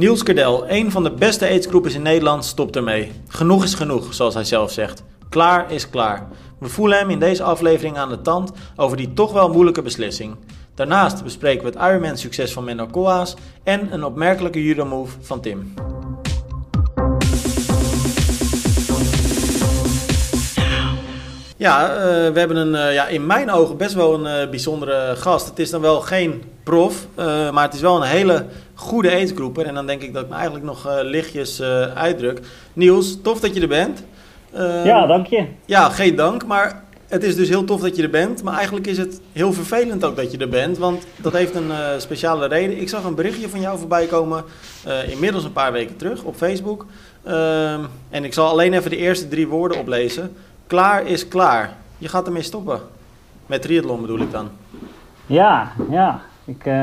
Niels Kerdel, een van de beste aidsgroepers in Nederland, stopt ermee. Genoeg is genoeg, zoals hij zelf zegt. Klaar is klaar. We voelen hem in deze aflevering aan de tand over die toch wel moeilijke beslissing. Daarnaast bespreken we het Ironman-succes van Menno Koolhaas en een opmerkelijke judo-move van Tim. Ja, uh, we hebben een, uh, ja, in mijn ogen best wel een uh, bijzondere gast. Het is dan wel geen prof, maar het is wel een hele goede aidsgroeper. En dan denk ik dat ik me eigenlijk nog lichtjes uitdruk. Niels, tof dat je er bent. ja, dank je. Ja, geen dank, maar het is dus heel tof dat je er bent. Maar eigenlijk is het heel vervelend ook dat je er bent, want dat heeft een speciale reden. Ik zag een berichtje van jou voorbij komen, inmiddels een paar weken terug, op Facebook. Ehm, en ik zal alleen even de eerste drie woorden oplezen. Klaar is klaar. Je gaat ermee stoppen. Met triathlon bedoel ik dan. Ja, ja. Ik, uh,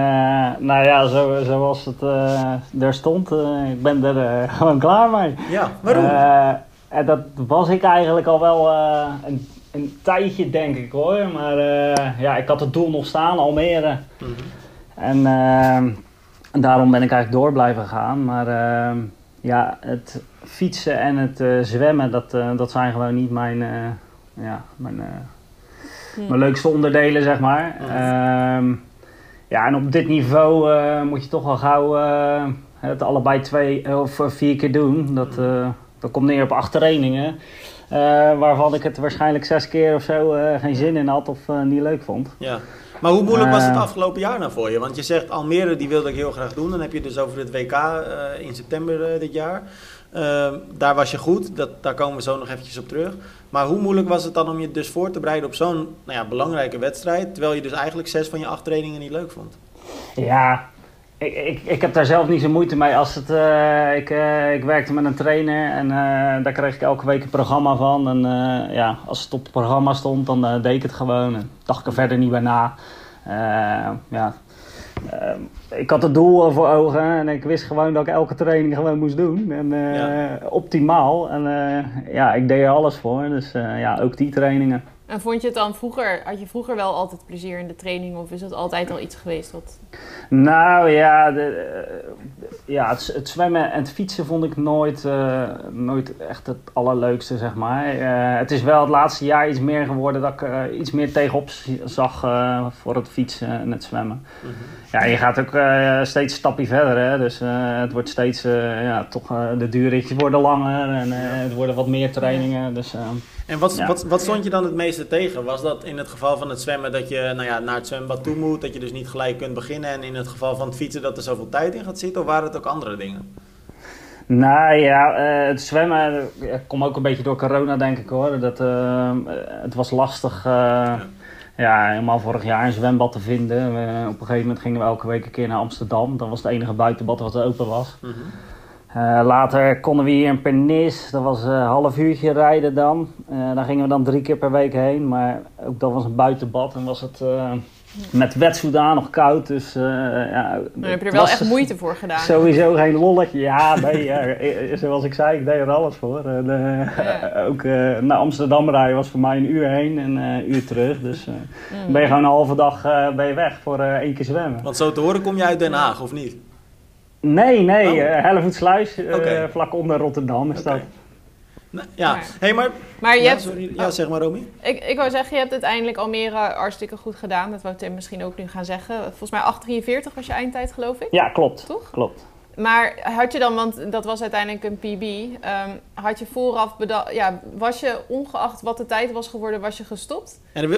nou ja, zo, zoals het uh, er stond, uh, ik ben er gewoon klaar mee. Ja, waarom? en dat was ik eigenlijk al wel een, een tijdje, denk ik hoor. Maar ja, ik had het doel nog staan, Almere. Mm -hmm. En daarom ben ik eigenlijk door blijven gaan. Maar ja, het fietsen en het uh, zwemmen, dat, uh, dat zijn gewoon niet mijn, uh, ja, mijn, mijn leukste onderdelen, zeg maar. Ehm, ja, en op dit niveau moet je toch wel gauw het allebei twee of vier keer doen. Dat, dat komt neer op acht trainingen. waarvan ik het waarschijnlijk zes keer of zo geen zin in had of niet leuk vond. Ja. Maar hoe moeilijk was het afgelopen jaar nou voor je? Want je zegt Almere, die wilde ik heel graag doen. Dan heb je dus over het WK in september dit jaar. Daar was je goed, dat, daar komen we zo nog eventjes op terug. Maar hoe moeilijk was het dan om je dus voor te bereiden op zo'n nou ja, belangrijke wedstrijd, terwijl je dus eigenlijk zes van je acht trainingen niet leuk vond? Ja, ik, ik, ik heb daar zelf niet zo moeite mee. Als het, uh, ik, uh, ik werkte met een trainer en uh, daar kreeg ik elke week een programma van. En ja, als het op het programma stond, dan deed ik het gewoon. En dacht ik er verder niet bij na. ja, Ehm, ik had het doel voor ogen en ik wist gewoon dat ik elke training gewoon moest doen. En uh, optimaal. En uh, ja, ik deed er alles voor. Dus uh, ja, ook die trainingen. En vond je het dan vroeger, had je vroeger wel altijd plezier in de training of is het altijd al iets geweest wat... Nou ja, de, ja het, het, zwemmen en het fietsen vond ik nooit, uh, nooit echt het allerleukste, zeg maar. Uh, het is wel het laatste jaar iets meer geworden dat ik uh, iets meer tegenop zag voor het fietsen en het zwemmen. Mm -hmm. Ja, je gaat ook steeds een stapje verder, hè. Dus het wordt steeds, ja, toch, de duurritjes worden langer en het worden wat meer trainingen, dus... En wat, wat, wat stond je dan het meeste tegen? Was dat in het geval van het zwemmen dat je nou ja, naar het zwembad toe moet, dat je dus niet gelijk kunt beginnen? En in het geval van het fietsen dat er zoveel tijd in gaat zitten? Of waren het ook andere dingen? Nou ja, uh, het zwemmen uh, komt ook een beetje door corona, denk ik hoor. Dat, uh, het was lastig, ja. ja. helemaal vorig jaar een zwembad te vinden. op een gegeven moment gingen we elke week een keer naar Amsterdam. Dat was het enige buitenbad wat open was. Mm -hmm. Uh, later konden we hier in Pernis, dat was een half uurtje rijden dan. Uh, daar gingen we dan drie keer per week heen, maar ook dat was een buitenbad en was het uh, met wetsuda nog koud. Dus, ja, dan heb je er wel echt moeite voor gedaan. Sowieso geen lolletje. Ja, nee, zoals ik zei, ik deed er alles voor. Ja. Ook naar Amsterdam rijden was voor mij een uur heen en een uur terug. Dus mm. ben je gewoon een halve dag ben je weg voor één keer zwemmen. Want zo te horen kom je uit Den Haag, of niet? Nee, nee, oh. uh, Hellevoetsluis, uh, okay. vlak onder Rotterdam is okay. dat. Nou, ja, maar, hey, maar, maar je ja, hebt, sorry. ja, zeg maar Romy. Ik, ik wou zeggen, je hebt uiteindelijk Almere hartstikke goed gedaan. Dat wou Tim misschien ook nu gaan zeggen. Volgens mij 8,43 was je eindtijd, geloof ik. Ja, klopt. Toch? Klopt. Maar had je dan, want dat was uiteindelijk een PB, um, had je vooraf bedacht, ja, was je ongeacht wat de tijd was geworden, was je gestopt? En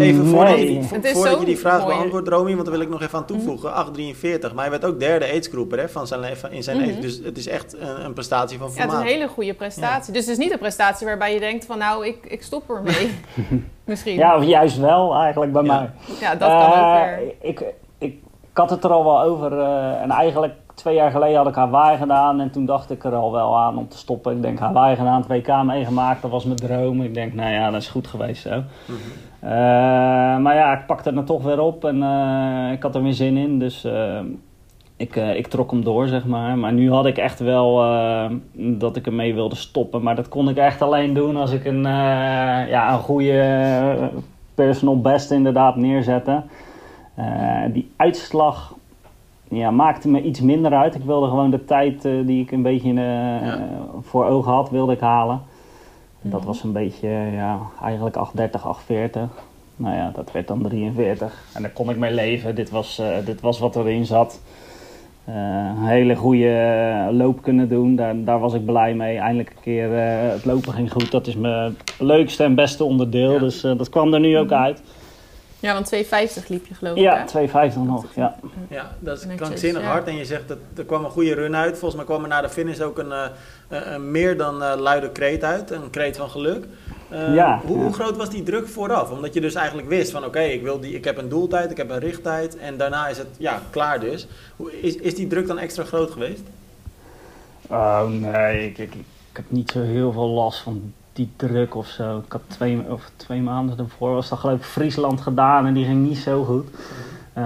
even voordat, nee. je, voordat je die vraag beantwoordt, Romy, want daar wil ik nog even aan toevoegen, mm -hmm. 8,43. Maar hij werd ook derde aidsgroeper hè, van zijn, in zijn mm -hmm. Dus het is echt een, een prestatie van formaat. Ja, het is een hele goede prestatie. Ja. Dus het is niet een prestatie waarbij je denkt van nou, ik, ik stop ermee. Misschien. Ja, of juist wel eigenlijk bij ja. mij. Ja, dat uh, kan ook weer. Ik, ik, ik had het er al wel over uh, en eigenlijk twee jaar geleden had ik Hawaii gedaan en toen dacht ik er al wel aan om te stoppen. Ik denk Hawaii gedaan, het WK meegemaakt, dat was mijn droom. Ik denk, nou ja, dat is goed geweest zo. Mm -hmm. uh, maar ja, ik pakte het er toch weer op en uh, ik had er weer zin in. Dus uh, ik, ik trok hem door, zeg maar. Maar nu had ik echt wel dat ik ermee wilde stoppen. Maar dat kon ik echt alleen doen als ik een, ja, een goede personal best inderdaad neerzette. die uitslag ja, maakte me iets minder uit. Ik wilde gewoon de tijd eh, die ik een beetje eh, Ja. voor ogen had, wilde ik halen. Dat Mhm. was een beetje, ja, eigenlijk 830, 840. Nou ja, dat werd dan 43. En daar kon ik mee leven. Dit was, eh, dit was wat erin zat. Eh, een hele goede eh, loop kunnen doen. Daar, daar was ik blij mee. Eindelijk een keer eh, het lopen ging goed. Dat is mijn leukste en beste onderdeel. Ja. Dus eh, dat kwam er nu ook uit. Ja, want 2,50 liep je geloof ik. Ja, hè? 250 nog. Ja. Ja, dat is Netjes, krankzinnig ja. hard. En je zegt dat er kwam een goede run uit. Volgens mij kwam er na de finish ook een, eh, een, een meer dan eh, luide kreet uit. Een kreet van geluk. Eh, Ja, hoe, ja. hoe groot was die druk vooraf? Omdat je dus eigenlijk wist van oké, ik wil die, ik heb een doeltijd, ik heb een richttijd. En daarna is het ja, klaar dus. Hoe, is, is die druk dan extra groot geweest? Oh nee, ik, ik, ik heb niet zo heel veel last van die druk of zo. Ik had twee, of twee maanden ervoor was dat geloof ik Friesland gedaan en die ging niet zo goed. Eh,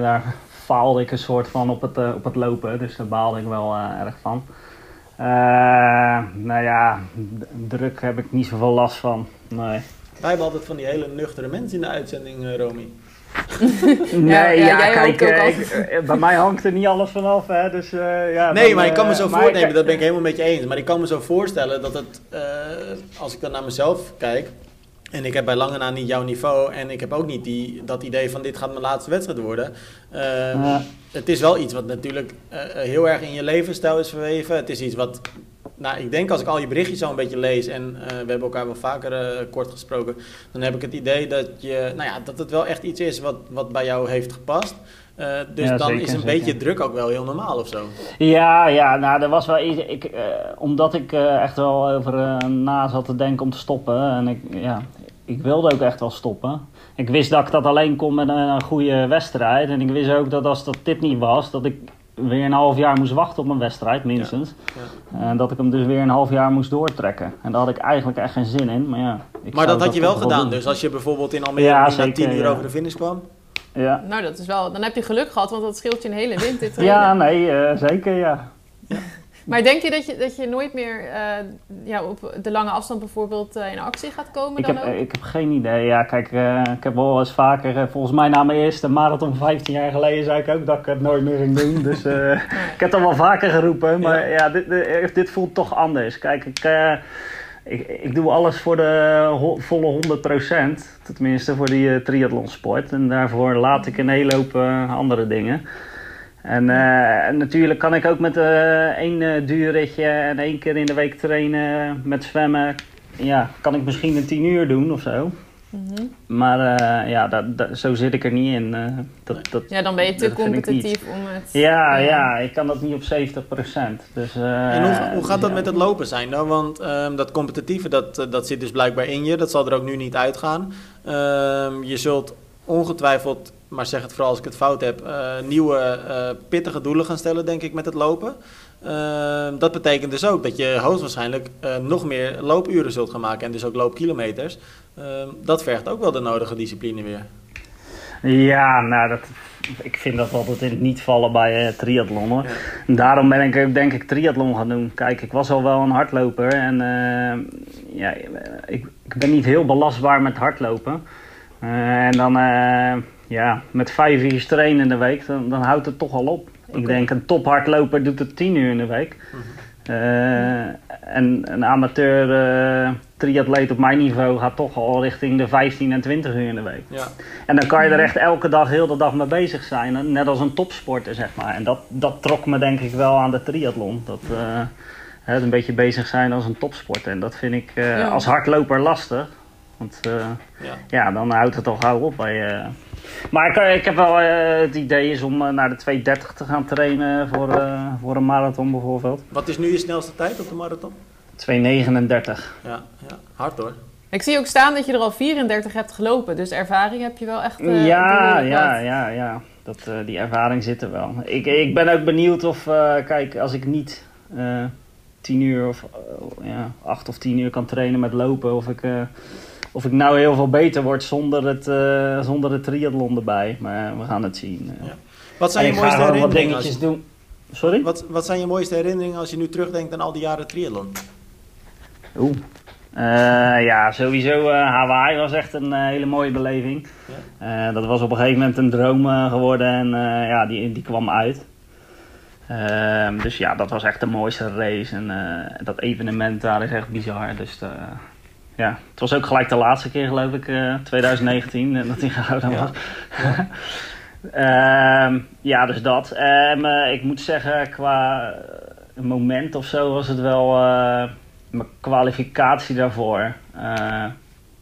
daar faalde ik een soort van op het, eh, op het lopen, dus daar baalde ik wel eh, erg van. Nou ja, druk heb ik niet zoveel last van. Nee. Wij hebben altijd van die hele nuchtere mensen in de uitzending, Romy. Nee, ja, ja, kijk, eh, ik- eh, bij mij hangt er niet alles vanaf, hè. Dus, eh, ja, Nee, dan, maar ik kan me zo voornemen, ik- dat ben ik helemaal met je eens. Maar ik kan me zo voorstellen dat het, eh, als ik dan naar mezelf kijk, en ik heb bij lange na niet jouw niveau, en ik heb ook niet die, dat idee van dit gaat mijn laatste wedstrijd worden. Eh, Ja. Het is wel iets wat natuurlijk heel erg in je levensstijl is verweven. Het is iets wat, nou ik denk als ik al je berichtjes zo een beetje lees, en eh, we hebben elkaar wel vaker eh, kort gesproken, dan heb ik het idee dat, je, nou ja, dat het wel echt iets is wat, wat bij jou heeft gepast. Eh, dus Ja, dan zeker, is een zeker. beetje druk ook wel heel normaal of zo. Ja, ja, nou, er was wel iets. Ik, omdat ik echt wel over na zat te denken om te stoppen. En ik, ja, ik wilde ook echt wel stoppen. Ik wist dat ik dat alleen kon met een, een goede wedstrijd. En ik wist ook dat als dat dit niet was, dat ik weer een half jaar moest wachten op een wedstrijd, minstens. En dat ik hem dus weer een half jaar moest doortrekken. En daar had ik eigenlijk echt geen zin in. Maar ja, ik Maar dat had je wel gedaan. doen. Dus als je bijvoorbeeld in Almere Ja, na zeker, 10 uur ja. over de finish kwam. Ja, Nou, dat is wel... Dan heb je geluk gehad, want dat scheelt je een hele winter trainen. ja nee, eh, zeker ja. Maar denk je dat je, dat je nooit meer eh, ja, op de lange afstand bijvoorbeeld eh, in actie gaat komen Ik dan heb, ook? ik heb geen idee. Ja, kijk, eh, ik heb wel eens vaker, volgens mij na mijn eerste marathon 15 jaar geleden, zei ik ook dat ik het nooit meer ging doen. Dus ik heb dat wel vaker geroepen. Maar ja, dit, dit, dit voelt toch anders. Kijk, ik, ik, ik doe alles voor de ho- volle 100%. Tenminste, voor die triathlonsport. En daarvoor laat ik een hele hoop andere dingen. En, eh, en natuurlijk kan ik ook met eh, één eh, duurritje en één keer in de week trainen met zwemmen. Ja, kan ik misschien een tien uur doen of zo. Mhm. Maar eh, ja, dat, dat- zo zit ik er niet in. eh, dat, dat, Ja, dan ben je te competitief om het... Ja, ja, ik kan dat niet op 70%. Dus, eh, En hoe, hoe gaat dat ja. met het lopen zijn dan? Want ehm, dat competitieve, dat, dat zit dus blijkbaar in je. Dat zal er ook nu niet uitgaan. Ehm, je zult ongetwijfeld, maar zeg het vooral als ik het fout heb, eh, nieuwe eh, pittige doelen gaan stellen, denk ik, met het lopen. Ehm, dat betekent dus ook dat je hoogstwaarschijnlijk eh, nog meer loopuren zult gaan maken en dus ook loopkilometers. Ehm, dat vergt ook wel de nodige discipline weer. Ja, nou, dat, ik vind dat altijd in het niet vallen bij eh, triathlon hoor. Ja. Daarom ben ik ook denk ik triathlon gaan doen. Kijk, ik was al wel een hardloper en ja, ik, ik ben niet heel belastbaar met hardlopen. En dan uh, ja, met vijf uur trainen in de week, dan, dan houdt het toch al op. Okay. Ik denk een tophardloper doet het tien uur in de week. Mm -hmm. uh, en een amateur uh, triatleet op mijn niveau gaat toch al richting de 15 en 20 uur in de week. Ja. En dan kan je er echt elke dag, heel de dag mee bezig zijn. Net als een topsporter, zeg maar. En dat, dat trok me denk ik wel aan de triathlon. Dat uh, het een beetje bezig zijn als een topsporter. En dat vind ik ja. als hardloper lastig. Want ja. ja. dan houdt het al gauw op bij. Maar ik, ik, heb wel uh, het idee is om naar de 230 te gaan trainen voor, voor een marathon bijvoorbeeld. Wat is nu je snelste tijd op de marathon? 239. Ja, ja, hard hoor. Ik zie ook staan dat je er al 34 hebt gelopen, dus ervaring heb je wel echt. Uh, ja, ja, ja, ja, dat, uh, die ervaring zit er wel. Ik, ik ben ook benieuwd of, uh, kijk, als ik niet uh, 10 uur of ja, 8 of 10 uur kan trainen met lopen, of ik, of ik nou heel veel beter word zonder het, zonder het triathlon erbij. Maar we gaan het zien. Ja. Wat zijn je mooiste herinneringen? Wat dingetjes je... doen. Sorry? Wat, wat zijn je mooiste herinneringen als je nu terugdenkt aan al die jaren triathlon? Oeh. ja, sowieso Hawaii was echt een hele mooie beleving. Ja. dat was op een gegeven moment een droom geworden en ja, die, die kwam uit. Ehm, dus ja, dat was echt de mooiste race. En dat evenement daar is echt bizar. Dus ja, het was ook gelijk de laatste keer, geloof ik, 2019, dat hij gehouden was. Ja. Ehm, ja, dus dat. Um, ik moet zeggen, qua moment of zo was het wel uh, mijn kwalificatie daarvoor. Uh,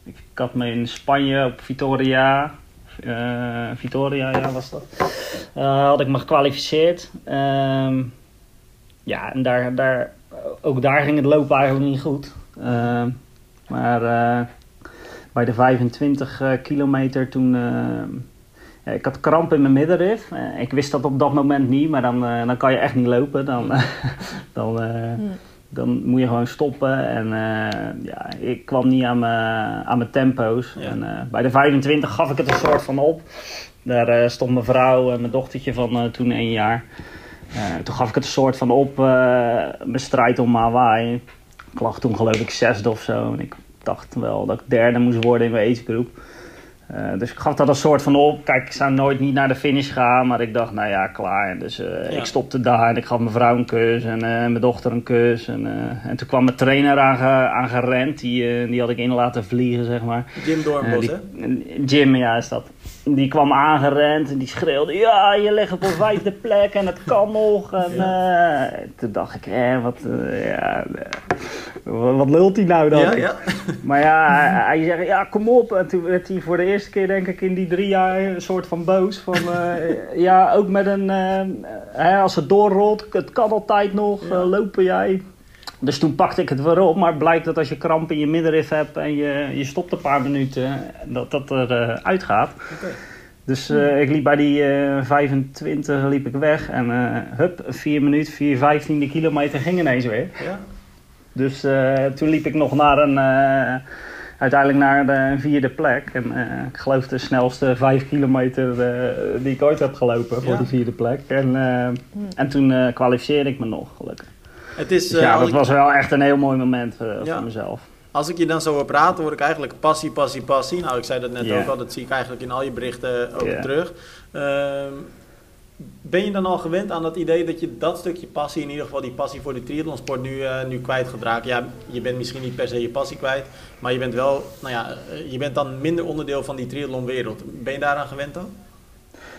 ik, had me in Spanje op Vitoria, uh, Vitoria ja, was dat, had ik me gekwalificeerd. Um, ja, en daar, daar, ook daar ging het lopen eigenlijk niet goed. Maar bij de 25 kilometer toen ik had kramp in mijn middenrif. Eh, ik wist dat op dat moment niet, maar dan, eh, dan kan je echt niet lopen. Dan, dan, hmm. dan moet je gewoon stoppen. En ja, ik kwam niet aan mijn, aan mijn tempo's. En, bij de 25 gaf ik het een soort van op. Daar stond mijn vrouw en mijn dochtertje van toen één jaar. toen gaf ik het een soort van op, mijn strijd om Hawaii. Ik lag toen geloof ik zesde of zo. En ik dacht wel dat ik derde moest worden in mijn agegroep. Uh, dus ik gaf dat een soort van op. Kijk, ik zou nooit niet naar de finish gaan, maar ik dacht, nou ja, klaar. Dus uh, ja. ik stopte daar en ik gaf mijn vrouw een kus en uh, mijn dochter een kus. En, en toen kwam mijn trainer aangerend, die, die had ik in laten vliegen, zeg maar. Jim Doornbos, hè? Jim, ja, is dat. Die kwam aangerend en die schreeuwde, ja, je ligt op een vijfde plek en het kan nog. En ja. toen dacht ik, hé, wat, ja, wat lult hij nou dan? Ja, ja. Maar ja, hij, hij zei, ja, kom op. En toen werd hij voor de eerste keer, denk ik, in die drie jaar een soort van boos. Van, ja, ook met een, uh, als het doorrolt, het kan altijd nog, lopen jij. Dus toen pakte ik het weer op, maar het blijkt dat als je kramp in je middenrif hebt en je, je stopt een paar minuten, dat dat er uitgaat. Okay. Dus uh, ik liep bij die uh, 25 liep ik weg en uh, hup, 4 minuten, 4 vijftiende kilometer ging ineens weer. Ja. Dus uh, toen liep ik nog naar een, uh, uiteindelijk naar de vierde plek. En uh, ik geloof de snelste vijf kilometer die ik ooit heb gelopen voor ja. de vierde plek. En, hmm. en toen kwalificeerde ik me nog, gelukkig. Het is, dus ja, dat was wel echt een heel mooi moment ja. voor mezelf. Als ik je dan zo hoor praten, word ik eigenlijk passie, passie, passie. Nou, ik zei dat net yeah. ook al, dat zie ik eigenlijk in al je berichten ook yeah. terug. Ehm, ben je dan al gewend aan dat idee dat je dat stukje passie, in ieder geval die passie voor de triathlonsport, nu, uh, nu kwijt gaat raken? Ja, je bent misschien niet per se je passie kwijt, maar je bent wel, nou ja, eh, je bent dan minder onderdeel van die triathlonwereld. Ben je daaraan gewend dan?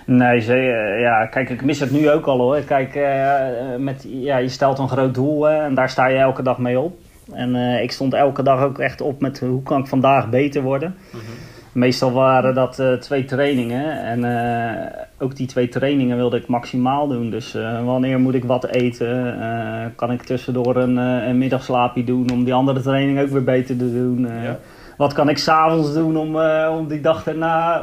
Nee, ze, ja, kijk, ik mis het nu ook al hoor. Kijk, uh, met, ja, je stelt een groot doel hè, en daar sta je elke dag mee op. En ik stond elke dag ook echt op met hoe kan ik vandaag beter worden. Mm Meestal waren dat uh, twee trainingen. En ook die twee trainingen wilde ik maximaal doen. Dus wanneer moet ik wat eten? kan ik tussendoor een, een middagslaapje doen om die andere training ook weer beter te doen? Ja. Wat kan ik s'avonds doen om, om die dag daarna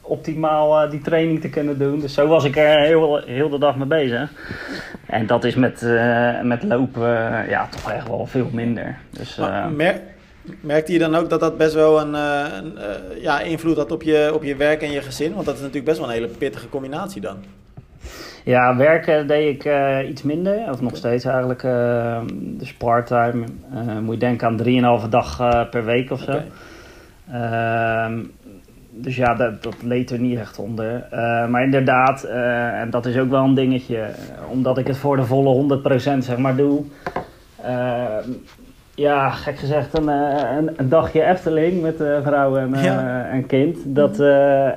optimaal die training te kunnen doen? Dus zo was ik er heel, heel de dag mee bezig. En dat is met, met lopen ja, toch echt wel veel minder. Dus, Merkte je dan ook dat dat best wel een, een ja, invloed had op je, op je werk en je gezin? Want dat is natuurlijk best wel een hele pittige combinatie dan. Ja, werken deed ik uh, iets minder, of nog steeds eigenlijk. dus part-time moet je denken aan 3,5 dag per week of zo. Okay. Ehm, dus ja, dat, dat leed er niet echt onder. maar inderdaad, en dat is ook wel een dingetje, omdat ik het voor de volle 100% zeg maar doe ja, gek gezegd, een, eh, een, een dagje Efteling met uh, vrouw en, uh, en kind. Dat,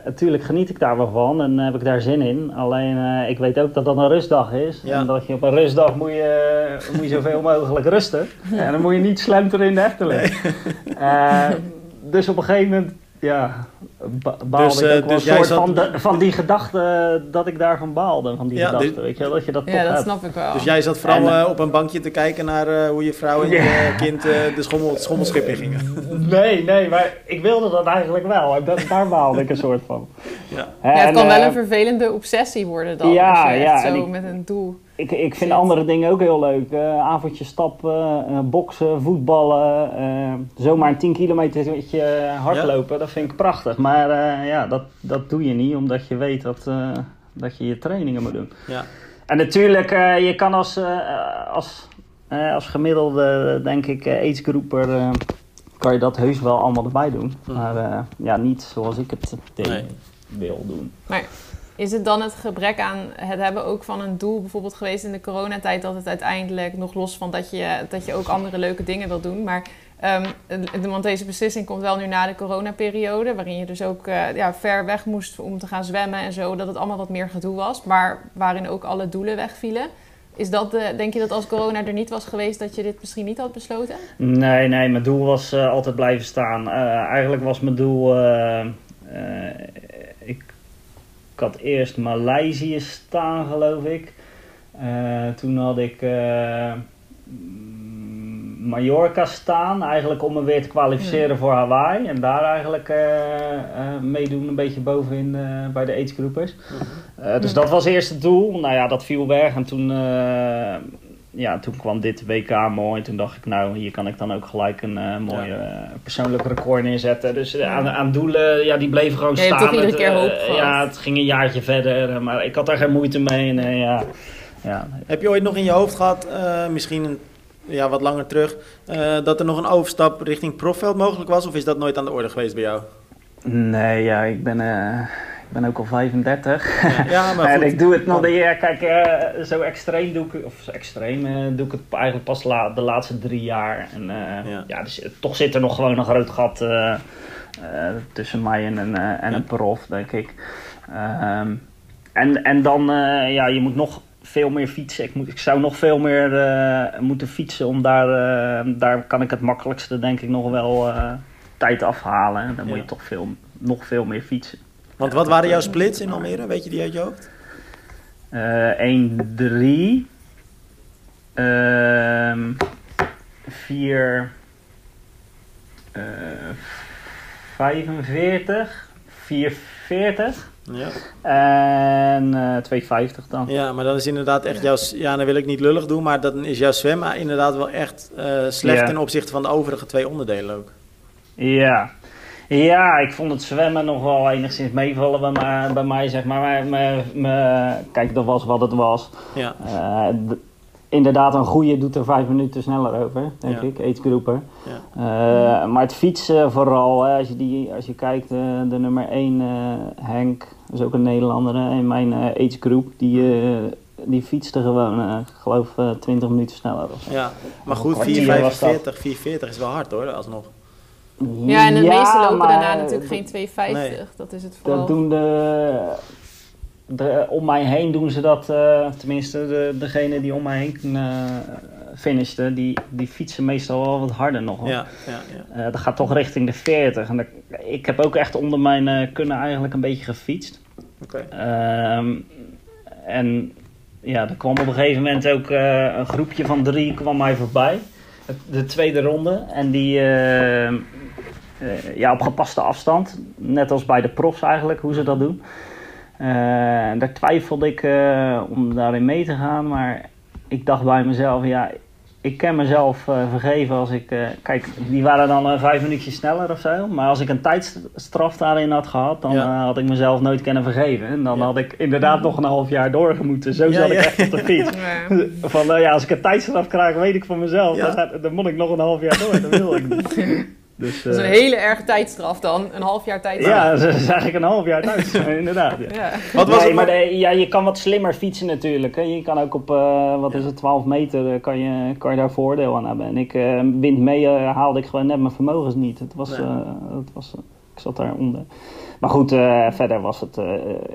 natuurlijk geniet ik daar wel van en heb ik daar zin in. Alleen ik weet ook dat dat een rustdag is. En dat je op een rustdag moet je, moet je zoveel mogelijk rusten. En dan moet je niet slenteren in de Efteling. dus op een gegeven moment ja, baalde dus, ik ook wel dus soort zat... van, de, van die gedachte dat ik daarvan baalde. Van die ja, gedachte, weet je dat je dat Ja, dat snap ik wel. Dus jij zat vooral en, uh, op een bankje te kijken naar uh, hoe je vrouw en je kind uh, de schommel, schommelschip in gingen? Nee, nee, maar ik wilde dat eigenlijk wel. Dat, daar baalde ik een soort van. Ja, ja het kan wel een vervelende obsessie worden dan. Ja, ja. Zo ik, met een doel ik, ik vind andere dingen ook heel leuk. Uh, avondje stappen, uh, boksen, voetballen. Uh, zomaar een 10 kilometer hardlopen, ja. dat vind ik prachtig. Maar ja, dat, dat doe je niet, omdat je weet dat, dat je je trainingen moet doen. Ja. En natuurlijk, je kan als, als eh, als gemiddelde, denk ik, agegroeper kan je dat heus wel allemaal erbij doen. Mhm. Maar ja, niet zoals ik het Nee. wil doen. Maar is het dan het gebrek aan het hebben ook van een doel bijvoorbeeld geweest in de coronatijd dat het uiteindelijk nog los van dat je, dat je ook andere leuke dingen wil doen, maar ehm, want deze beslissing komt wel nu na de coronaperiode, waarin je dus ook eh, ja, ver weg moest om te gaan zwemmen en zo, dat het allemaal wat meer gedoe was, maar waarin ook alle doelen wegvielen. Is dat de, denk je dat als corona er niet was geweest, dat je dit misschien niet had besloten? Nee, nee, mijn doel was eh, altijd blijven staan. Eh, eigenlijk was mijn doel. Had eerst Maleisië staan, geloof ik. Eh, toen had ik mm, Mallorca staan, eigenlijk om me weer te kwalificeren voor Hawaii. En daar eigenlijk eh, meedoen, een beetje bovenin bij de aidsgroepers. Eh, dus Mhm. dat was eerst het doel. Nou ja, dat viel weg. En toen, ja, toen kwam dit WK mooi. Toen dacht ik, nou, hier kan ik dan ook gelijk een eh mooi Ja. eh, persoonlijk record neerzetten. Dus eh, aan, aan doelen, ja, die bleven gewoon Ja, je hebt staan. toch iedere Het, keer hoop. Ja, het ging een jaartje verder. Maar ik had daar geen moeite mee. En, ja, ja. Heb je ooit nog in je hoofd gehad, eh, misschien een, ja, wat langer terug, eh, dat er nog een overstap richting profveld mogelijk was? Of is dat nooit aan de orde geweest bij jou? Nee, ja, ik ben, eh, ik ben ook al 35. Ja, maar en ik doe het nog de ja, kijk, eh, zo extreem doe ik, of zo extreem eh, doe ik het eigenlijk pas la- de laatste drie jaar. En eh, Ja. ja. dus, toch zit er nog gewoon een groot gat tussen mij en een, en Ja. een prof, denk ik. Ehm, en, en dan, ja, je moet nog veel meer fietsen. Ik, moet, ik zou nog veel meer moeten fietsen om daar, daar kan ik het makkelijkste denk ik nog wel tijd afhalen. Dan moet je toch veel, nog veel meer fietsen. Want wat waren jouw splits in Almere? Weet je die uit je hoofd? Eh 1, 3. Ehm 4. eh 45. 440. Ja. En eh 250 dan. ja, maar dan is inderdaad echt jouw... Ja, dan wil ik niet lullig doen, maar dan is jouw zwemmen inderdaad wel echt eh, slecht Ja. ten opzichte van de overige twee onderdelen ook. Ja. Ja, ik vond het zwemmen nog wel enigszins meevallen bij mij, bij mij zeg maar. Maar, kijk, dat was wat het was. Ja, Eh, inderdaad, een goede doet er vijf minuten sneller over, denk Ja. ik, aidsgroeper. ja. Eh, maar het fietsen vooral, hè, als, je die, als je kijkt, eh, de nummer 1, Henk, dat is ook een Nederlander hè, in mijn eh aidsgroep, die, die fietste gewoon, ik geloof, eh 20 minuten sneller. Of zo. ja. Maar goed, kwartier was dat. 4,45 4,40 is wel hard hoor, alsnog. Ja, en de meeste lopen maar daarna natuurlijk dat- geen 250. Nee. Dat is het vooral. Dat doen de, de, om mij heen doen ze dat, eh, tenminste de, degene die om mij heen eh finishten, die, die fietsen meestal wel wat harder nog. hoor. Ja, ja, ja. Eh, dat gaat toch richting de 40. En dat- ik heb ook echt onder mijn eh, kunnen eigenlijk een beetje gefietst. Oké. Ehm, en ja, er kwam op een gegeven moment ook eh, een groepje van drie kwam mij voorbij. De tweede ronde. En die ja, op gepaste afstand. Net als bij de profs eigenlijk, hoe ze dat doen. Eh, daar twijfelde ik eh, om daarin mee te gaan. Maar ik dacht bij mezelf, ja, ik kan mezelf eh, vergeven als ik... eh, kijk, die waren dan eh, vijf minuutjes sneller of zo. Maar als ik een tijdstraf daarin had gehad, dan Ja. eh, had ik mezelf nooit kunnen vergeven. En dan Ja. had ik inderdaad nog een half jaar doorgemoeten. Zo Ja, zat ik echt op de fiets. Ja. Van, ja, als ik een tijdstraf krijg, weet ik van mezelf. Ja. Dan, dan moet ik nog een half jaar door. Dat wil ik niet. Dus, Dat is een eh, hele erge tijdstraf dan. Een half jaar tijdstraf. ja, dat is eigenlijk een half jaar tijd. inderdaad. Ja. Ja. Wat was nee, het maar de- ja, je kan wat slimmer fietsen natuurlijk. Hè. Je kan ook op, eh, wat is het, 12 meter, eh, kan je, kan je daar voordeel aan hebben. En ik, eh, wind mee haalde ik gewoon net mijn vermogens niet. Het was, Nee. eh, het was, ik zat daaronder. Maar goed, eh, verder was het, eh,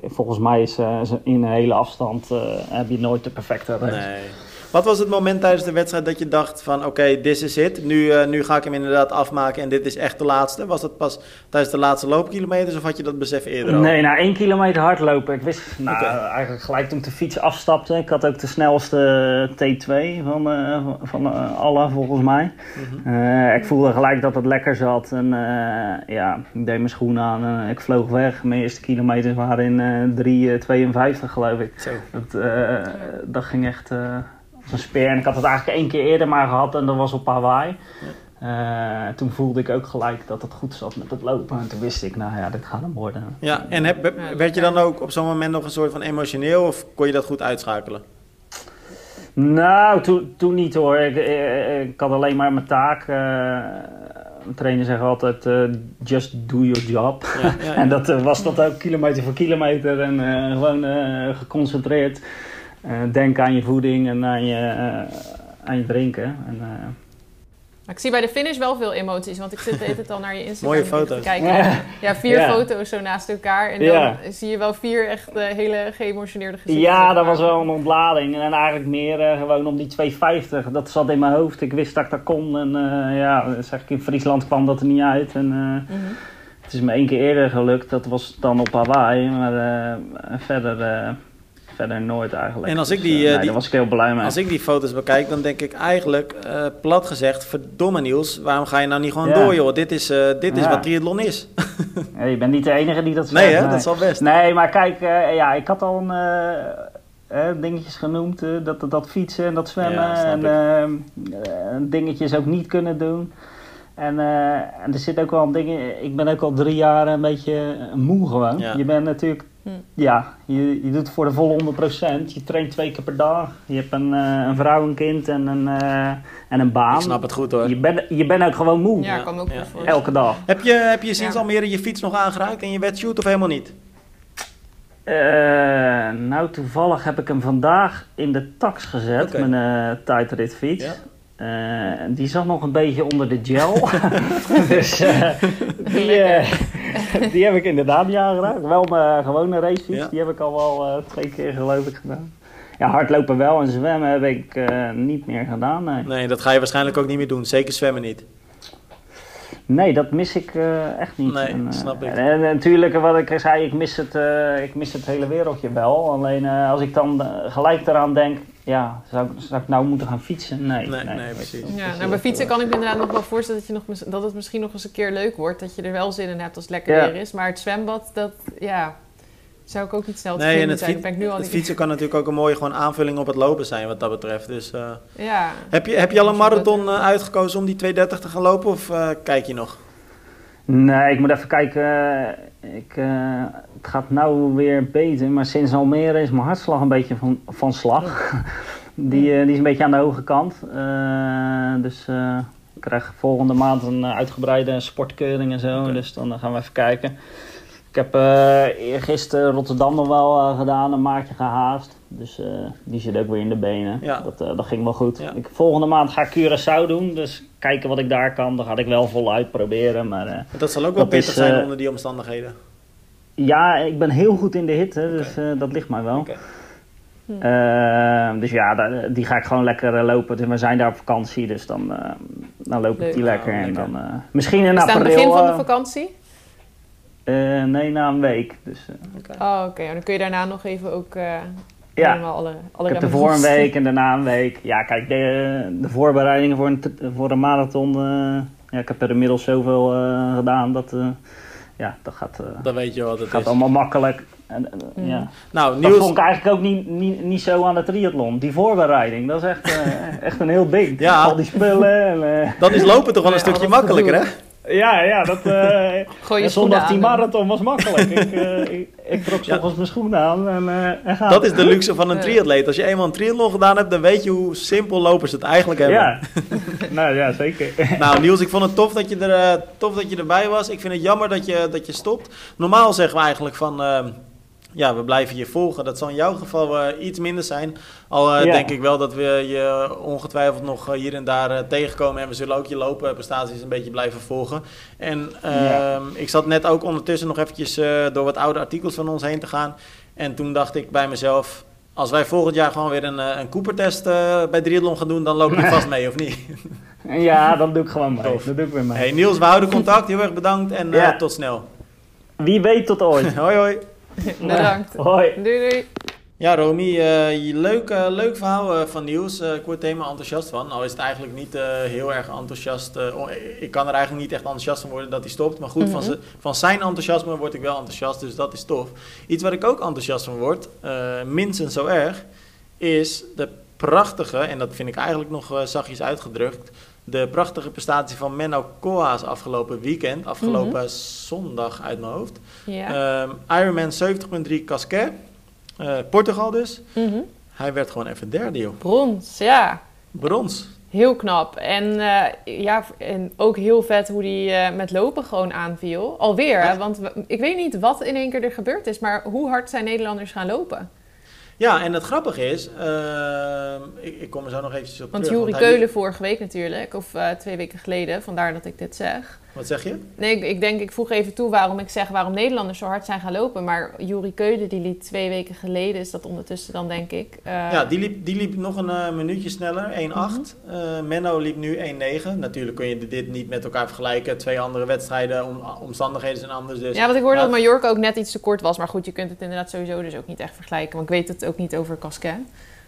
volgens mij is eh, in een hele afstand eh, heb je nooit de perfecte race. Nee. Wat was het moment tijdens de wedstrijd dat je dacht van oké, this is it. Nu, eh, nu ga ik hem inderdaad afmaken en dit is echt de laatste. Was dat pas tijdens de laatste loopkilometers of had je dat besef eerder al? Nee, na één kilometer hardlopen. Ik wist nou, eigenlijk gelijk toen ik de fiets afstapte. Ik had ook de snelste T2 van, eh, van, eh, alle volgens mij. Mhm. Ik voelde gelijk dat het lekker zat. En ja, ik deed mijn schoenen aan en ik vloog weg. Mijn eerste kilometers waren in eh 3,52 geloof ik. Zo. Dat, dat ging echt eh, een speer. En ik had het eigenlijk één keer eerder maar gehad en dat was op Hawaii. Eh, toen voelde ik ook gelijk dat het goed zat met het lopen. En toen wist ik, nou ja, dit gaat hem worden. Ja, en heb, werd je dan ook op zo'n moment nog een soort van emotioneel of kon je dat goed uitschakelen? Nou, toen, toen niet hoor. Ik, ik, ik had alleen maar mijn taak. Uh, mijn trainer zegt altijd, uh, just do your job. Ja, ja, ja. en dat uh, was dat ook kilometer voor kilometer. En gewoon geconcentreerd. Denk aan je voeding en aan je, aan je drinken. En, maar ik zie bij de finish wel veel emoties, want ik zit het al naar je Instagram Mooie foto's. te kijken. Ja, vier foto's zo naast elkaar. En dan zie je wel vier echt uh, hele geëmotioneerde gezichten. Ja, dat was wel een ontlading. En eigenlijk meer uh, gewoon om die 250. Dat zat in mijn hoofd. Ik wist dat ik dat kon. En uh, ja, zeg ik in Friesland kwam dat er niet uit. En, mm -hmm. Het is me één keer eerder gelukt. Dat was dan op Hawaii. Maar verder verder nooit eigenlijk. En als ik dus, die, uh, die, was ik heel blij mee. Als ik die foto's bekijk, dan denk ik eigenlijk, uh, plat gezegd, verdomme Niels, waarom ga je nou niet gewoon door joh? Dit is, dit is wat triathlon is. ja, je bent niet de enige die dat zegt. Nee hè, dat is al best. Nee, maar kijk, ja, ik had al een, dingetjes genoemd, dat, dat fietsen en dat zwemmen en dingetjes ook niet kunnen doen. En, en er zit ook wel dingen. Ik ben ook al drie jaar een beetje moe gewoon. Je bent natuurlijk Hm. Ja, je, je doet het voor de volle 100%. Je traint twee keer per dag. Je hebt een, uh, een vrouw, een kind en een, uh, en een baan. Ik snap het goed hoor. Je bent je bent ook gewoon moe. Ja, kan ook ja. voor. Elke dag. Heb je, heb je sinds ja. Almere je fiets nog aangeraakt en je wetshoot of helemaal niet? Uh, nou, toevallig heb ik hem vandaag in de tax gezet, okay. mijn uh, tijdritfiets. Ja. Uh, die zat nog een beetje onder de gel. dus uh, die, uh, die heb ik inderdaad niet aangeraakt. Wel mijn gewone racefiets, ja. die heb ik al wel twee keer geloof ik gedaan. Ja, hardlopen wel en zwemmen heb ik niet meer gedaan. Nee. nee, dat ga je waarschijnlijk ook niet meer doen. Zeker zwemmen niet. Nee, dat mis ik echt niet. Nee, en, snap ik. En, en, natuurlijk, wat ik zei, ik mis het, ik mis het hele wereldje wel. Alleen als ik dan gelijk eraan denk, ja, zou, zou ik nou moeten gaan fietsen? Nee, nee, nee, nee precies. Ja, nou, bij fietsen kan ik me inderdaad nog wel voorstellen dat, je nog, dat het misschien nog eens een keer leuk wordt. Dat je er wel zin in hebt als het lekker weer is. Maar het zwembad, dat ja, zou ik ook niet snel te nee, en het zijn. Ben ik nu al het fietsen kan natuurlijk ook een mooie gewoon aanvulling op het lopen zijn wat dat betreft. Dus, uh, ja. heb, je, heb je al een marathon uh, uitgekozen om die 230 te gaan lopen of uh, kijk je nog? Nee, ik moet even kijken. Ik, uh, het gaat nou weer beter, maar sinds Almere is mijn hartslag een beetje van, van slag. die, uh, die is een beetje aan de hoge kant. Uh, dus ik krijg volgende maand een uitgebreide sportkeuring en zo. Okay. Dus dan gaan we even kijken. Ik heb gisteren Rotterdam nog wel gedaan, een maatje gehaast. Dus die zit ook weer in de benen. Ja. Dat, dat ging wel goed. Ja. Ik, volgende maand ga ik Curaçao doen. Dus kijken wat ik daar kan. Dan ga ik wel voluit proberen. Maar, uh, dat zal ook wel pittig zijn uh, onder die omstandigheden. Ja, ik ben heel goed in de hitte, okay. dus uh, dat ligt mij wel. Okay. Hm. dus ja, die ga ik gewoon lekker lopen. Dus we zijn daar op vakantie, dus dan, dan loop ik die lekker. Oh, en dan, misschien in april... Is het het begin van de vakantie? nee, na een week. Dus, okay. Oh, oké. Dan kun je daarna nog even ook ja, alle, alle ik heb ervoor een week en daarna een week. Ja, kijk, de, de voorbereidingen voor een, voor een marathon... Uh, ja, ik heb er inmiddels zoveel uh, gedaan dat... Uh, ja, dat gaat, Dan weet je wat het gaat is. allemaal makkelijk. En, mm. ja. nou. Dat vond ik eigenlijk ook niet, niet, niet zo aan de triathlon. Die voorbereiding, dat is echt, echt een heel ding. Ja. Al die spullen. En, dat is lopen toch wel een stukje makkelijker, hè? Ja, ja, dat, uh, zondag die marathon was makkelijk. ik, uh, ik, ik trok ja. mijn schoenen aan en, uh, en ga. Dat is de luxe van een triatleet. Als je eenmaal een triathlon gedaan hebt, dan weet je hoe simpel lopers het eigenlijk hebben. Ja, nou ja, zeker. nou Niels, ik vond het tof dat je, er, tof dat je erbij was. Ik vind het jammer dat je, dat je stopt. Normaal zeggen we eigenlijk van ja, we blijven je volgen. Dat zal in jouw geval uh, iets minder zijn. Al uh, ja. denk ik wel dat we je ongetwijfeld nog hier en daar uh, tegenkomen. En we zullen ook je loopprestaties een beetje blijven volgen. En ja. Ehm, ik zat net ook ondertussen nog eventjes door wat oude artikels van ons heen te gaan. En toen dacht ik bij mezelf... Als wij volgend jaar gewoon weer een, een Cooper-test bij Triathlon gaan doen... dan loop je vast mee, of niet? ja, dat doe ik gewoon mee. Dat doe ik weer mee. Hey, Niels, we houden contact. Heel erg bedankt en tot snel. Wie weet tot ooit. hoi, hoi. Bedankt. Hoi. Doei, doei. Ja, Romy, uh, leuk, uh, leuk verhaal uh, van Niels. ik word er helemaal enthousiast van. Al is het eigenlijk niet heel erg enthousiast. ik kan er eigenlijk niet echt enthousiast van worden dat hij stopt. Maar goed, mm -hmm. van, van, zijn enthousiasme word ik wel enthousiast. Dus dat is tof. Iets waar ik ook enthousiast van word, minstens zo erg, is de prachtige, en dat vind ik eigenlijk nog zachtjes uitgedrukt, de prachtige prestatie van Menno Koa's afgelopen weekend. Afgelopen mm -hmm. zondag uit mijn hoofd. Um, Ironman 70.3 Casquet. Uh, Portugal dus. Mm -hmm. Hij werd gewoon even derde, joh. Brons, ja. Brons. Heel knap. En, eh, ja, en ook heel vet hoe hij met lopen gewoon aanviel. Alweer, hè? want ik weet niet wat in één keer er gebeurd is, maar hoe hard zijn Nederlanders gaan lopen? Ja, en het grappige is, uh, ik, ik, kom er zo nog eventjes op want terug. want Jurie Keulen vorige week natuurlijk, of uh, twee weken geleden, vandaar dat ik dit zeg. Wat zeg je? Nee, ik, ik, denk, ik vroeg even toe waarom ik zeg waarom Nederlanders zo hard zijn gaan lopen. Maar Jurie Keulen, die liep twee weken geleden, is dat ondertussen dan denk ik. Uh, ja, die liep, die liep nog een uh, minuutje sneller, 1,8. Mm -hmm. Menno liep nu 1,9. Natuurlijk kun je dit niet met elkaar vergelijken. Twee andere wedstrijden, om, omstandigheden zijn anders. Dus, ja, want ik hoorde dat Mallorca ook net iets te kort was. Maar goed, je kunt het inderdaad sowieso dus ook niet echt vergelijken. Want ik weet het ook niet over Casquet.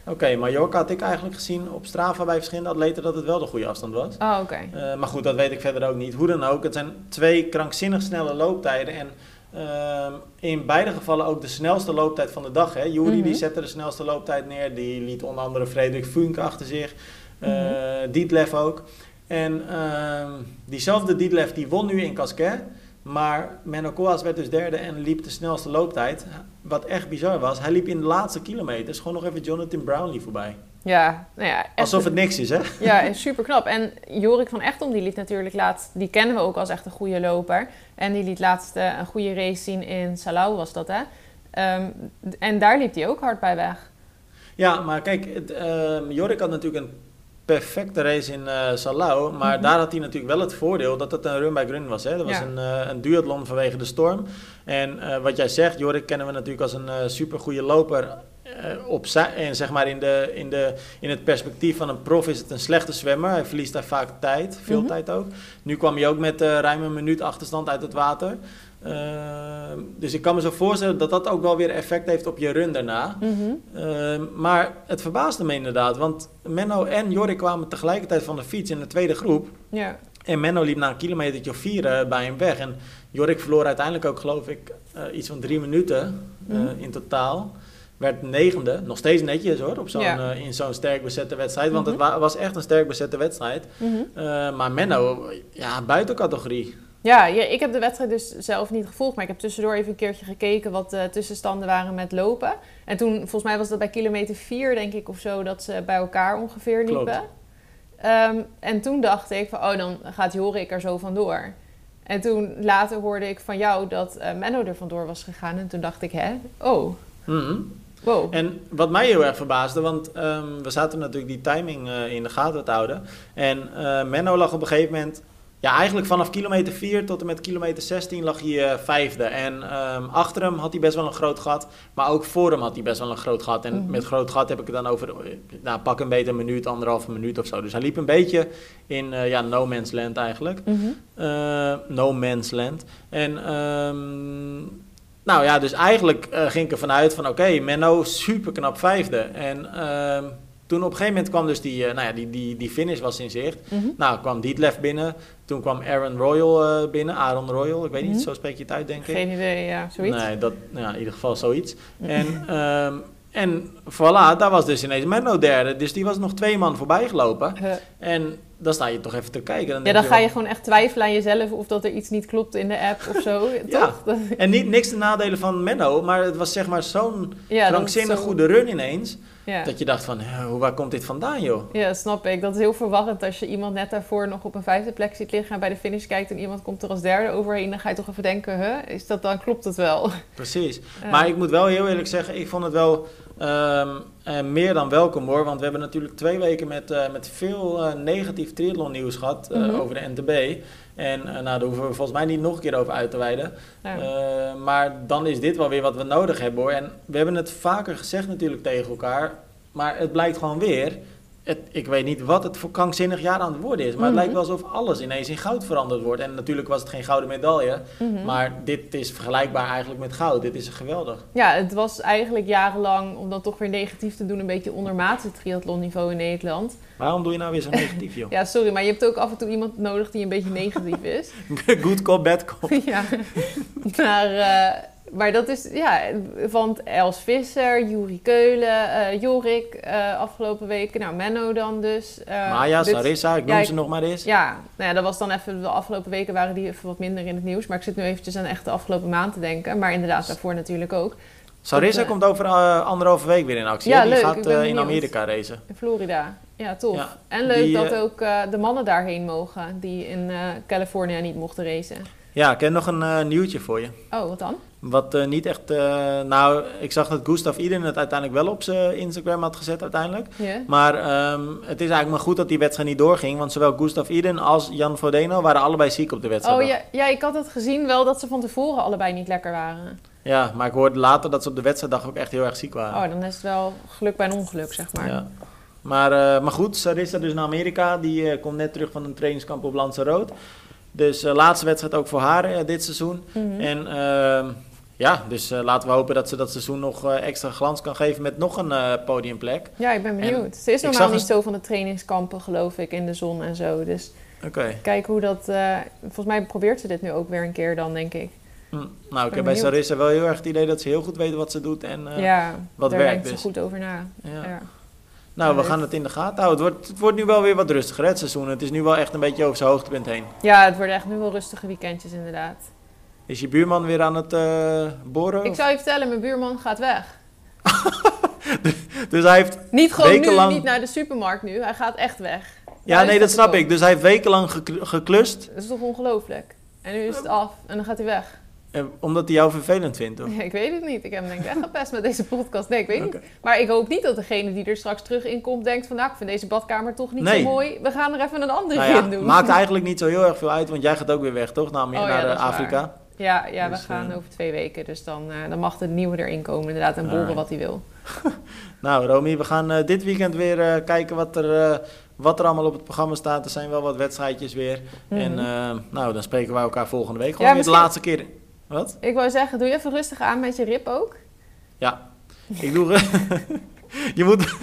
Oké, okay, Mallorca had ik eigenlijk gezien op Strava bij verschillende atleten dat het wel de goede afstand was. Oh, oké. Okay. Uh, maar goed, dat weet ik verder ook niet. Hoe dan ook, het zijn twee krankzinnig snelle looptijden. En uh, in beide gevallen ook de snelste looptijd van de dag. Hè. Juri mm -hmm. die zette de snelste looptijd neer. Die liet onder andere Frederik Funke achter zich. Uh, mm -hmm. Dietlef ook. En uh, diezelfde Dietlef die won nu in Casquet. Maar Menno Koas werd dus derde en liep de snelste looptijd. Wat echt bizar was, hij liep in de laatste kilometers gewoon nog even Jonathan Brownlee voorbij. Ja, nou ja. Alsof het niks is, hè? Ja, super knap. En Jorik van Echtom, die liet natuurlijk laatst, die kennen we ook als echt een goede loper. En die liet laatst uh, een goede race zien in Salau, was dat, hè? Um, en daar liep hij ook hard bij weg. Ja, maar kijk, het, uh, Jorik had natuurlijk een perfecte race in uh, Salau. Maar mm-hmm. daar had hij natuurlijk wel het voordeel dat het een run by run was. Hè? Dat was Ja. een, uh, een duathlon vanwege de storm. En uh, wat jij zegt, Jorik kennen we natuurlijk als een uh, super goede loper. Op en zeg maar in, de, in, de, in het perspectief van een prof is het een slechte zwemmer. Hij verliest daar vaak tijd, veel Mhm. tijd ook. Nu kwam hij ook met ruim een minuut achterstand uit het water. Uh, dus ik kan me zo voorstellen dat dat ook wel weer effect heeft op je run daarna. Mhm. Uh, maar het verbaasde me inderdaad, want Menno en Jorik kwamen tegelijkertijd van de fiets in de tweede groep. Ja. En Menno liep na een kilometertje of vier uh, bij hem weg. En Jorik verloor uiteindelijk ook, geloof ik, uh, iets van drie minuten Mhm. in totaal. Werd negende, nog steeds netjes hoor, op zo'n, Ja. in zo'n sterk bezette wedstrijd. Want Mhm. het wa was echt een sterk bezette wedstrijd. Mhm. Maar Menno, ja, buiten categorie. Ja, ja, ik heb de wedstrijd dus zelf niet gevolgd, maar ik heb tussendoor even een keertje gekeken wat de tussenstanden waren met lopen. En toen, volgens mij was dat bij kilometer 4, denk ik, of zo, dat ze bij elkaar ongeveer liepen. Um, en toen dacht ik van, oh, dan gaat Jorik er zo vandoor. En toen later hoorde ik van jou dat uh, Menno er vandoor was gegaan. En toen dacht ik, hè, oh, Mm -hmm. wow. En wat mij heel erg verbaasde, want um, we zaten natuurlijk die timing uh, in de gaten te houden. En uh, Menno lag op een gegeven moment ja, eigenlijk vanaf kilometer 4 tot en met kilometer 16 lag hij uh, vijfde. En um, achter hem had hij best wel een groot gat. Maar ook voor hem had hij best wel een groot gat. En mm -hmm. met groot gat heb ik het dan over, nou, pak een beetje een minuut, anderhalve minuut of zo. Dus hij liep een beetje in uh, ja, no man's land eigenlijk. Mm -hmm. uh, no man's land. En um, nou ja, dus eigenlijk ging ik ervan uit van oké, okay, Menno super knap vijfde. En uh, toen op een gegeven moment kwam dus die, uh, nou ja, die, die, die finish was in zicht. Mm -hmm. Nou, kwam Dietlef binnen. Toen kwam Aaron Royal uh, binnen, Aaron Royal. Ik weet niet, Mhm. zo spreek je het uit, denk ik. Geen idee, ja, zoiets. Nee, dat, nou ja, in ieder geval zoiets. En, um, en voilà, daar was dus ineens Menno derde. Dus die was nog twee man voorbij gelopen. En dan sta je toch even te kijken. Dan ja, dan je ga wel- je gewoon echt twijfelen aan jezelf of dat er iets niet klopt in de app of zo. Ja. Toch? Dat- En niet, niks te nadelen van Menno, maar het was zeg maar zo'n ja, krankzinnig zo- goede run ineens. Ja. Dat je dacht van, "Hè, waar komt dit vandaan joh? ja, snap ik. Dat is heel verwarrend als je iemand net daarvoor nog op een vijfde plek ziet liggen en bij de finish kijkt en iemand komt er als derde overheen. Dan ga je toch even denken, huh, is dat dan, klopt het wel? Precies. Ja. Maar ik moet wel heel eerlijk zeggen, ik vond het wel ehm, eh, meer dan welkom hoor. Want we hebben natuurlijk twee weken met, eh, met veel eh, negatief triathlon nieuws gehad eh, Mhm. over de NTB. En nou, daar hoeven we volgens mij niet nog een keer over uit te wijden. Ja. Maar dan is dit wel weer wat we nodig hebben hoor. En we hebben het vaker gezegd natuurlijk tegen elkaar. Maar het blijkt gewoon weer. Het, ik weet niet wat het voor krankzinnig jaar aan het worden is. Maar Mhm. het lijkt wel alsof alles ineens in goud veranderd wordt. En natuurlijk was het geen gouden medaille. Mhm. Maar dit is vergelijkbaar eigenlijk met goud. Dit is geweldig. Ja, het was eigenlijk jarenlang, om dan toch weer negatief te doen, een beetje ondermaats triathlonniveau in Nederland. Waarom doe je nou weer zo negatief, joh? Ja, sorry, maar je hebt ook af en toe iemand nodig die een beetje negatief is. Good cop, bad cop. ja, maar, eh, maar dat is, ja, want Els Visser, Juri Keulen, eh, Jorik eh, afgelopen weken, nou Menno dan dus. eh, Maya, dit- Sarissa, ik noem Ja, ze nog maar eens. Ja, nou ja, dat was dan even, de afgelopen weken waren die even wat minder in het nieuws. Maar ik zit nu eventjes aan echt de afgelopen maand te denken. Maar inderdaad, daarvoor natuurlijk ook. Sarissa komt over anderhalve week weer in actie. Ja? Die leuk, gaat in. Amerika racen. In Florida. Ja, tof. Ja, en leuk die, dat ook de mannen daarheen mogen, die in Californië niet mochten racen. Ja, ik heb nog een eh, nieuwtje voor je. Oh, wat dan? Wat eh, niet echt... eh, nou, ik zag dat Gustav Iden het uiteindelijk wel op zijn Instagram had gezet uiteindelijk. Maar ehm, het is eigenlijk maar goed dat die wedstrijd niet doorging. Want zowel Gustav Iden als Jan Frodeno waren allebei ziek op de wedstrijd. Oh ja, ja, ik had het gezien wel dat ze van tevoren allebei niet lekker waren. Ja, maar ik hoorde later dat ze op de wedstrijddag ook echt heel erg ziek waren. Oh, dan is het wel geluk bij een ongeluk, zeg maar. Ja. Maar, maar goed, Sarissa dus naar Amerika. Die komt net terug van een trainingskamp op Lanzarote. Dus eh, laatste wedstrijd ook voor haar eh, dit seizoen. Mhm. En ehm, ja, dus eh, laten we hopen dat ze dat seizoen nog extra glans kan geven met nog een podiumpplek. Ja, ik ben benieuwd. Ze is normaal niet zo van de trainingskampen, geloof ik, in de zon en zo. Dus Oké. kijk hoe dat... volgens mij probeert ze dit nu ook weer een keer dan, denk ik. Hm. Nou, ik heb bij. Sarissa wel heel erg het idee dat ze heel goed weten wat ze doet. En, eh, ja, wat daar werkt denkt ze dus. goed over na. ja. Ja. Nou, we Ja, gaan het in de gaten houden. Het wordt, het wordt nu wel weer wat rustiger, hè, het seizoen. Het is nu wel echt een beetje over zijn hoogtepunt heen. ja, het worden echt nu wel rustige weekendjes inderdaad. Is je buurman weer aan het eh, boren? Ik zou je vertellen, mijn buurman gaat weg. Dus hij heeft... Niet gewoon Wekenlang- nu, niet naar de supermarkt nu. Hij gaat echt weg. Ja, nee, dat snap ik. Dus hij heeft wekenlang gekl- geklust. Dat is toch ongelooflijk? En nu is het af en dan gaat hij weg. Eh, omdat hij jou vervelend vindt, of? Ja, ik weet het niet. Ik heb hem denk ik echt gepest met deze podcast. Nee, ik weet niet. Maar ik hoop niet dat degene die er straks terug in komt denkt van... nou, ik vind deze badkamer toch niet Nee. zo mooi. We gaan er even een andere Nou ja, in doen. maakt eigenlijk niet zo heel erg veel uit, want jij gaat ook weer weg, toch? Naar, Oh naar Afrika. Ja, ja Dus, we gaan eh, over twee weken. Dus dan, eh, dan mag de nieuwe erin komen inderdaad. En Alright. wat hij wil. Nou, Romy, we gaan dit weekend weer kijken wat er, wat er allemaal op het programma staat. Er zijn wel wat wedstrijdjes weer. En Mhm. eh, nou, dan spreken wij elkaar volgende week. Gewoon Ja, weer de laatste keer. Wat? Ik wou zeggen, doe je even rustig aan met je rib ook. Ja, ik doe... je, moet,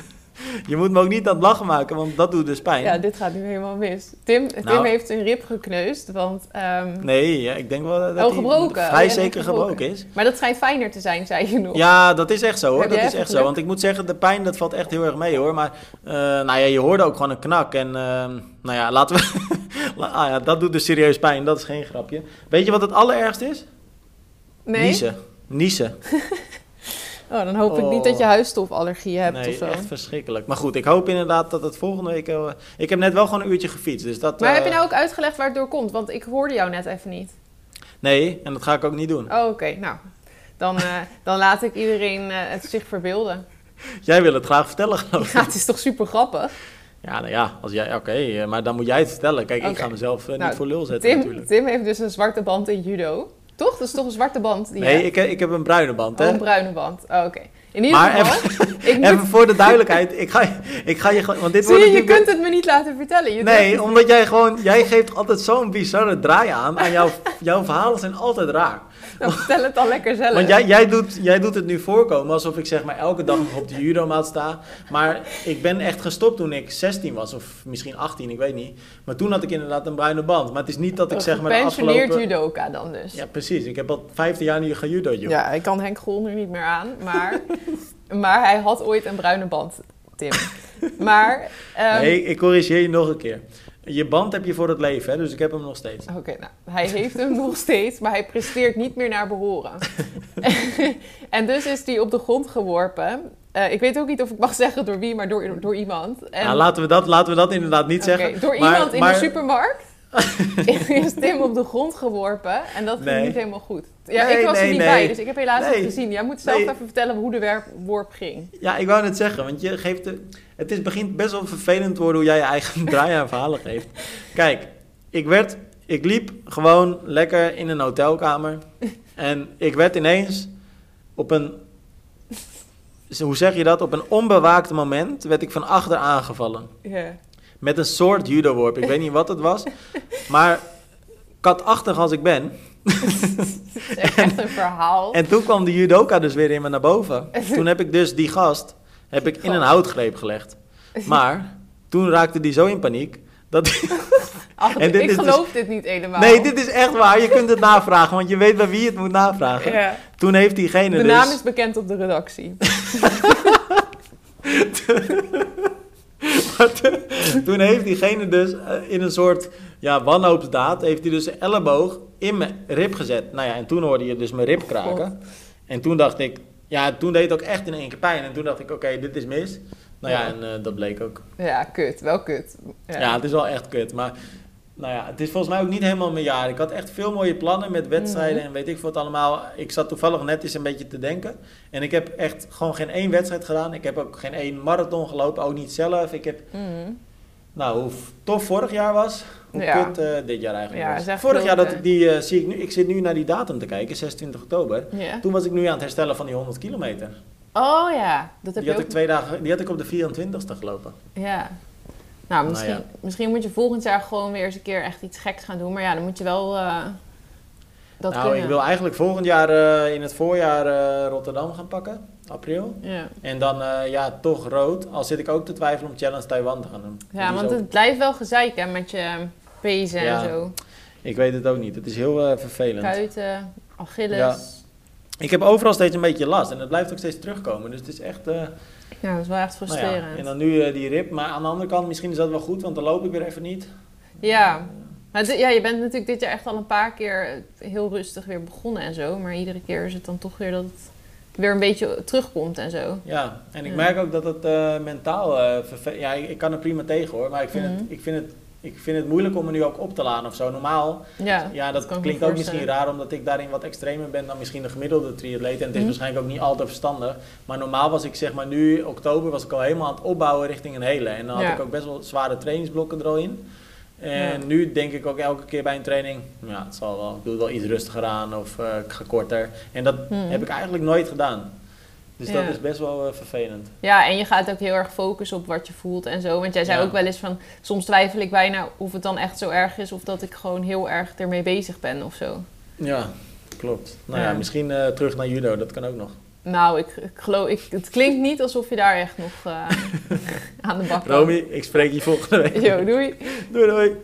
je moet me ook niet aan het lachen maken, want dat doet dus pijn. Ja, dit gaat nu helemaal mis. Tim, Tim Nou. heeft zijn rib gekneusd, want... ehm, Nee, ja, ik denk wel dat Oh, hij gebroken. vrij Oh, zeker gebroken. gebroken is. Maar dat schijnt fijner te zijn, zei je nog. Ja, dat is echt zo hoor. Heb Dat is echt zo. Want ik moet zeggen, de pijn dat valt echt heel erg mee hoor. Maar eh, nou ja, je hoorde ook gewoon een knak. En ehm, nou ja, laten we. Ah ja, dat doet dus serieus pijn. Dat is geen grapje. Weet je wat het allerergst is? Nee? Niezen. Niezen. Oh, dan hoop ik Oh. niet dat je huisstofallergie hebt nee, of zo. echt verschrikkelijk. Maar goed, ik hoop inderdaad dat het volgende week... eh, ik heb net wel gewoon een uurtje gefietst. Dus dat, Maar eh, heb je nou ook uitgelegd waar het door komt? Want ik hoorde jou net even niet. Nee, en dat ga ik ook niet doen. Oh, oké. Nou, dan, eh, dan laat ik iedereen eh, het zich verbeelden. Jij wil het graag vertellen geloof ik. Ja, het is toch super grappig? Ja, nou ja, als jij, oké, eh, maar dan moet jij het vertellen. Kijk, ik ga mezelf eh, Nou, niet voor lul zetten Tim, natuurlijk. Tim heeft dus een zwarte band in judo. Toch? Dat is toch een zwarte band die Nee, ik, heb- ik heb een bruine band, Oh, hè. een bruine band. Oh, oké. In ieder Maar geval, ik moet, Even voor de duidelijkheid, ik ga, ik ga je gewoon, want dit zie je, je natuurlijk... kunt het me niet laten vertellen. Je Nee, omdat jij gewoon, jij geeft altijd zo'n bizarre draai aan en jouw, jouw verhalen zijn altijd raar. Nou, vertel het dan lekker zelf. Want jij, jij, doet, jij doet het nu voorkomen alsof ik zeg maar elke dag nog op de judomaat sta. Maar ik ben echt gestopt toen ik 16 was, of misschien 18, ik weet niet. Maar toen had ik inderdaad een bruine band. Maar het is niet dat ik zeg maar de afgelopen... judoka dan dus. Ja, precies. Ik heb al 15 jaar nu gejudo, joh. Ja, ik kan Henk Grol nu niet meer aan, maar, maar hij had ooit een bruine band, Tim. Maar, ehm, Nee, ik corrigeer je nog een keer. Je band heb je voor het leven, hè? dus ik heb hem nog steeds. oké, nou, hij heeft hem nog steeds, maar hij presteert niet meer naar behoren. en dus is hij op de grond geworpen. Eh, ik weet ook niet of ik mag zeggen door wie, maar door, door iemand. En, Nou, laten, we dat, laten we dat inderdaad niet zeggen. door Maar- iemand in maar- de supermarkt is Tim op de grond geworpen en dat ging Nee. niet helemaal goed. Ja, Nee, ik was nee, er niet bij, dus ik heb helaas niet gezien. Jij moet zelf even vertellen hoe de werp- worp ging. Ja, ik wou net zeggen, want je geeft de, het is, begint best wel vervelend te worden hoe jij je eigen draai aan verhalen geeft. Kijk, ik werd, ik liep gewoon lekker in een hotelkamer en ik werd ineens op een, hoe zeg je dat, op een onbewaakt moment werd ik van achter aangevallen. Ja. Met een soort judo-worp, ik weet niet wat het was, maar katachtig als ik ben. Het is echt een verhaal. En toen kwam de judoka dus weer in me naar boven. Toen heb ik dus die gast heb ik in een houtgreep gelegd. Maar toen raakte die zo in paniek dat Ach, en dit ik dus- geloof dit niet helemaal. Nee, dit is echt waar. Je kunt het navragen, want je weet bij wie je het moet navragen. Ja. Toen heeft diegene De dus naam is bekend op de redactie. toen heeft diegene dus eh, in een soort ja, wanhoopsdaad heeft hij dus zijn elleboog in mijn rib gezet. Nou ja, en toen hoorde je dus mijn rib kraken. En toen dacht ik, ja, toen deed het ook echt in één keer pijn. En toen dacht ik, oké, dit is mis. Nou ja, en eh, dat bleek ook. Ja, kut. Wel kut. Ja. het is wel echt kut. Maar nou ja, het is volgens mij ook niet helemaal mijn jaar. Ik had echt veel mooie plannen met wedstrijden Mhm. en weet ik wat allemaal. Ik zat toevallig net eens een beetje te denken. En ik heb echt gewoon geen één wedstrijd gedaan. Ik heb ook geen één marathon gelopen, ook niet zelf. Ik heb, Mhm. nou, hoe tof vorig jaar was, hoe Ja. kut eh, dit jaar eigenlijk Ja, was. Vorig jaar, dat ik die, eh, zie ik nu, ik zit nu naar die datum te kijken, 26 oktober. Toen was ik nu aan het herstellen van die 100 kilometer. Oh ja, dat heb Die had ik ook. twee dagen, die had ik op de 24ste gelopen. Ja. Nou, misschien, ja. misschien moet je volgend jaar gewoon weer eens een keer echt iets geks gaan doen. Maar ja, dan moet je wel eh, dat nou, kunnen. ik wil eigenlijk volgend jaar eh, in het voorjaar eh, Rotterdam gaan pakken, april. Ja, En dan ja, toch rood. Al zit ik ook te twijfelen om Challenge Taiwan te gaan doen. ja want het blijft wel gezeik hè, met je pezen Ja, en zo. Ik weet het ook niet. Het is heel vervelend. Kuiten, Achilles. Ja. Ik heb overal steeds een beetje last. En het blijft ook steeds terugkomen. Dus het is echt... eh, dat is wel echt nou frustrerend. ja. En dan nu eh, die rib. Maar aan de andere kant, misschien is dat wel goed. Want dan loop ik weer even niet. Ja. Ja, je bent natuurlijk dit jaar echt al een paar keer heel rustig weer begonnen en zo. Maar iedere keer is het dan toch weer dat het weer een beetje terugkomt en zo. Ja, en ik Ja. merk ook dat het eh, mentaal eh verve- Ja, ik, ik kan er prima tegen hoor. Maar ik vind, Mhm. het, ik, vind het, ik vind het moeilijk om me nu ook op te laden of zo. Normaal, Ja, ja, dat, klinkt ook misschien raar omdat ik daarin wat extremer ben dan misschien de gemiddelde triatleet. En het is Mhm. waarschijnlijk ook niet altijd verstandig. Maar normaal was ik zeg maar nu, oktober, was ik al helemaal aan het opbouwen richting een hele. En dan had Ja. ik ook best wel zware trainingsblokken er al in. En Ja. nu denk ik ook elke keer bij een training, ja, het zal wel, ik doe het wel iets rustiger aan of eh, ik ga korter. En dat Mhm. heb ik eigenlijk nooit gedaan. Dus dat is best wel eh, vervelend. Ja, en je gaat ook heel erg focussen op wat je voelt en zo. Want jij zei ook wel eens van... Soms twijfel ik bijna of het dan echt zo erg is... of dat ik gewoon heel erg ermee bezig ben of zo. Ja, klopt. Nou ja, misschien eh, terug naar judo, dat kan ook nog. Nou, ik, ik geloof... Ik, het klinkt niet alsof je daar echt nog eh, aan de bak kan. Romy, ik spreek je volgende week. Yo, doei. Doei doei.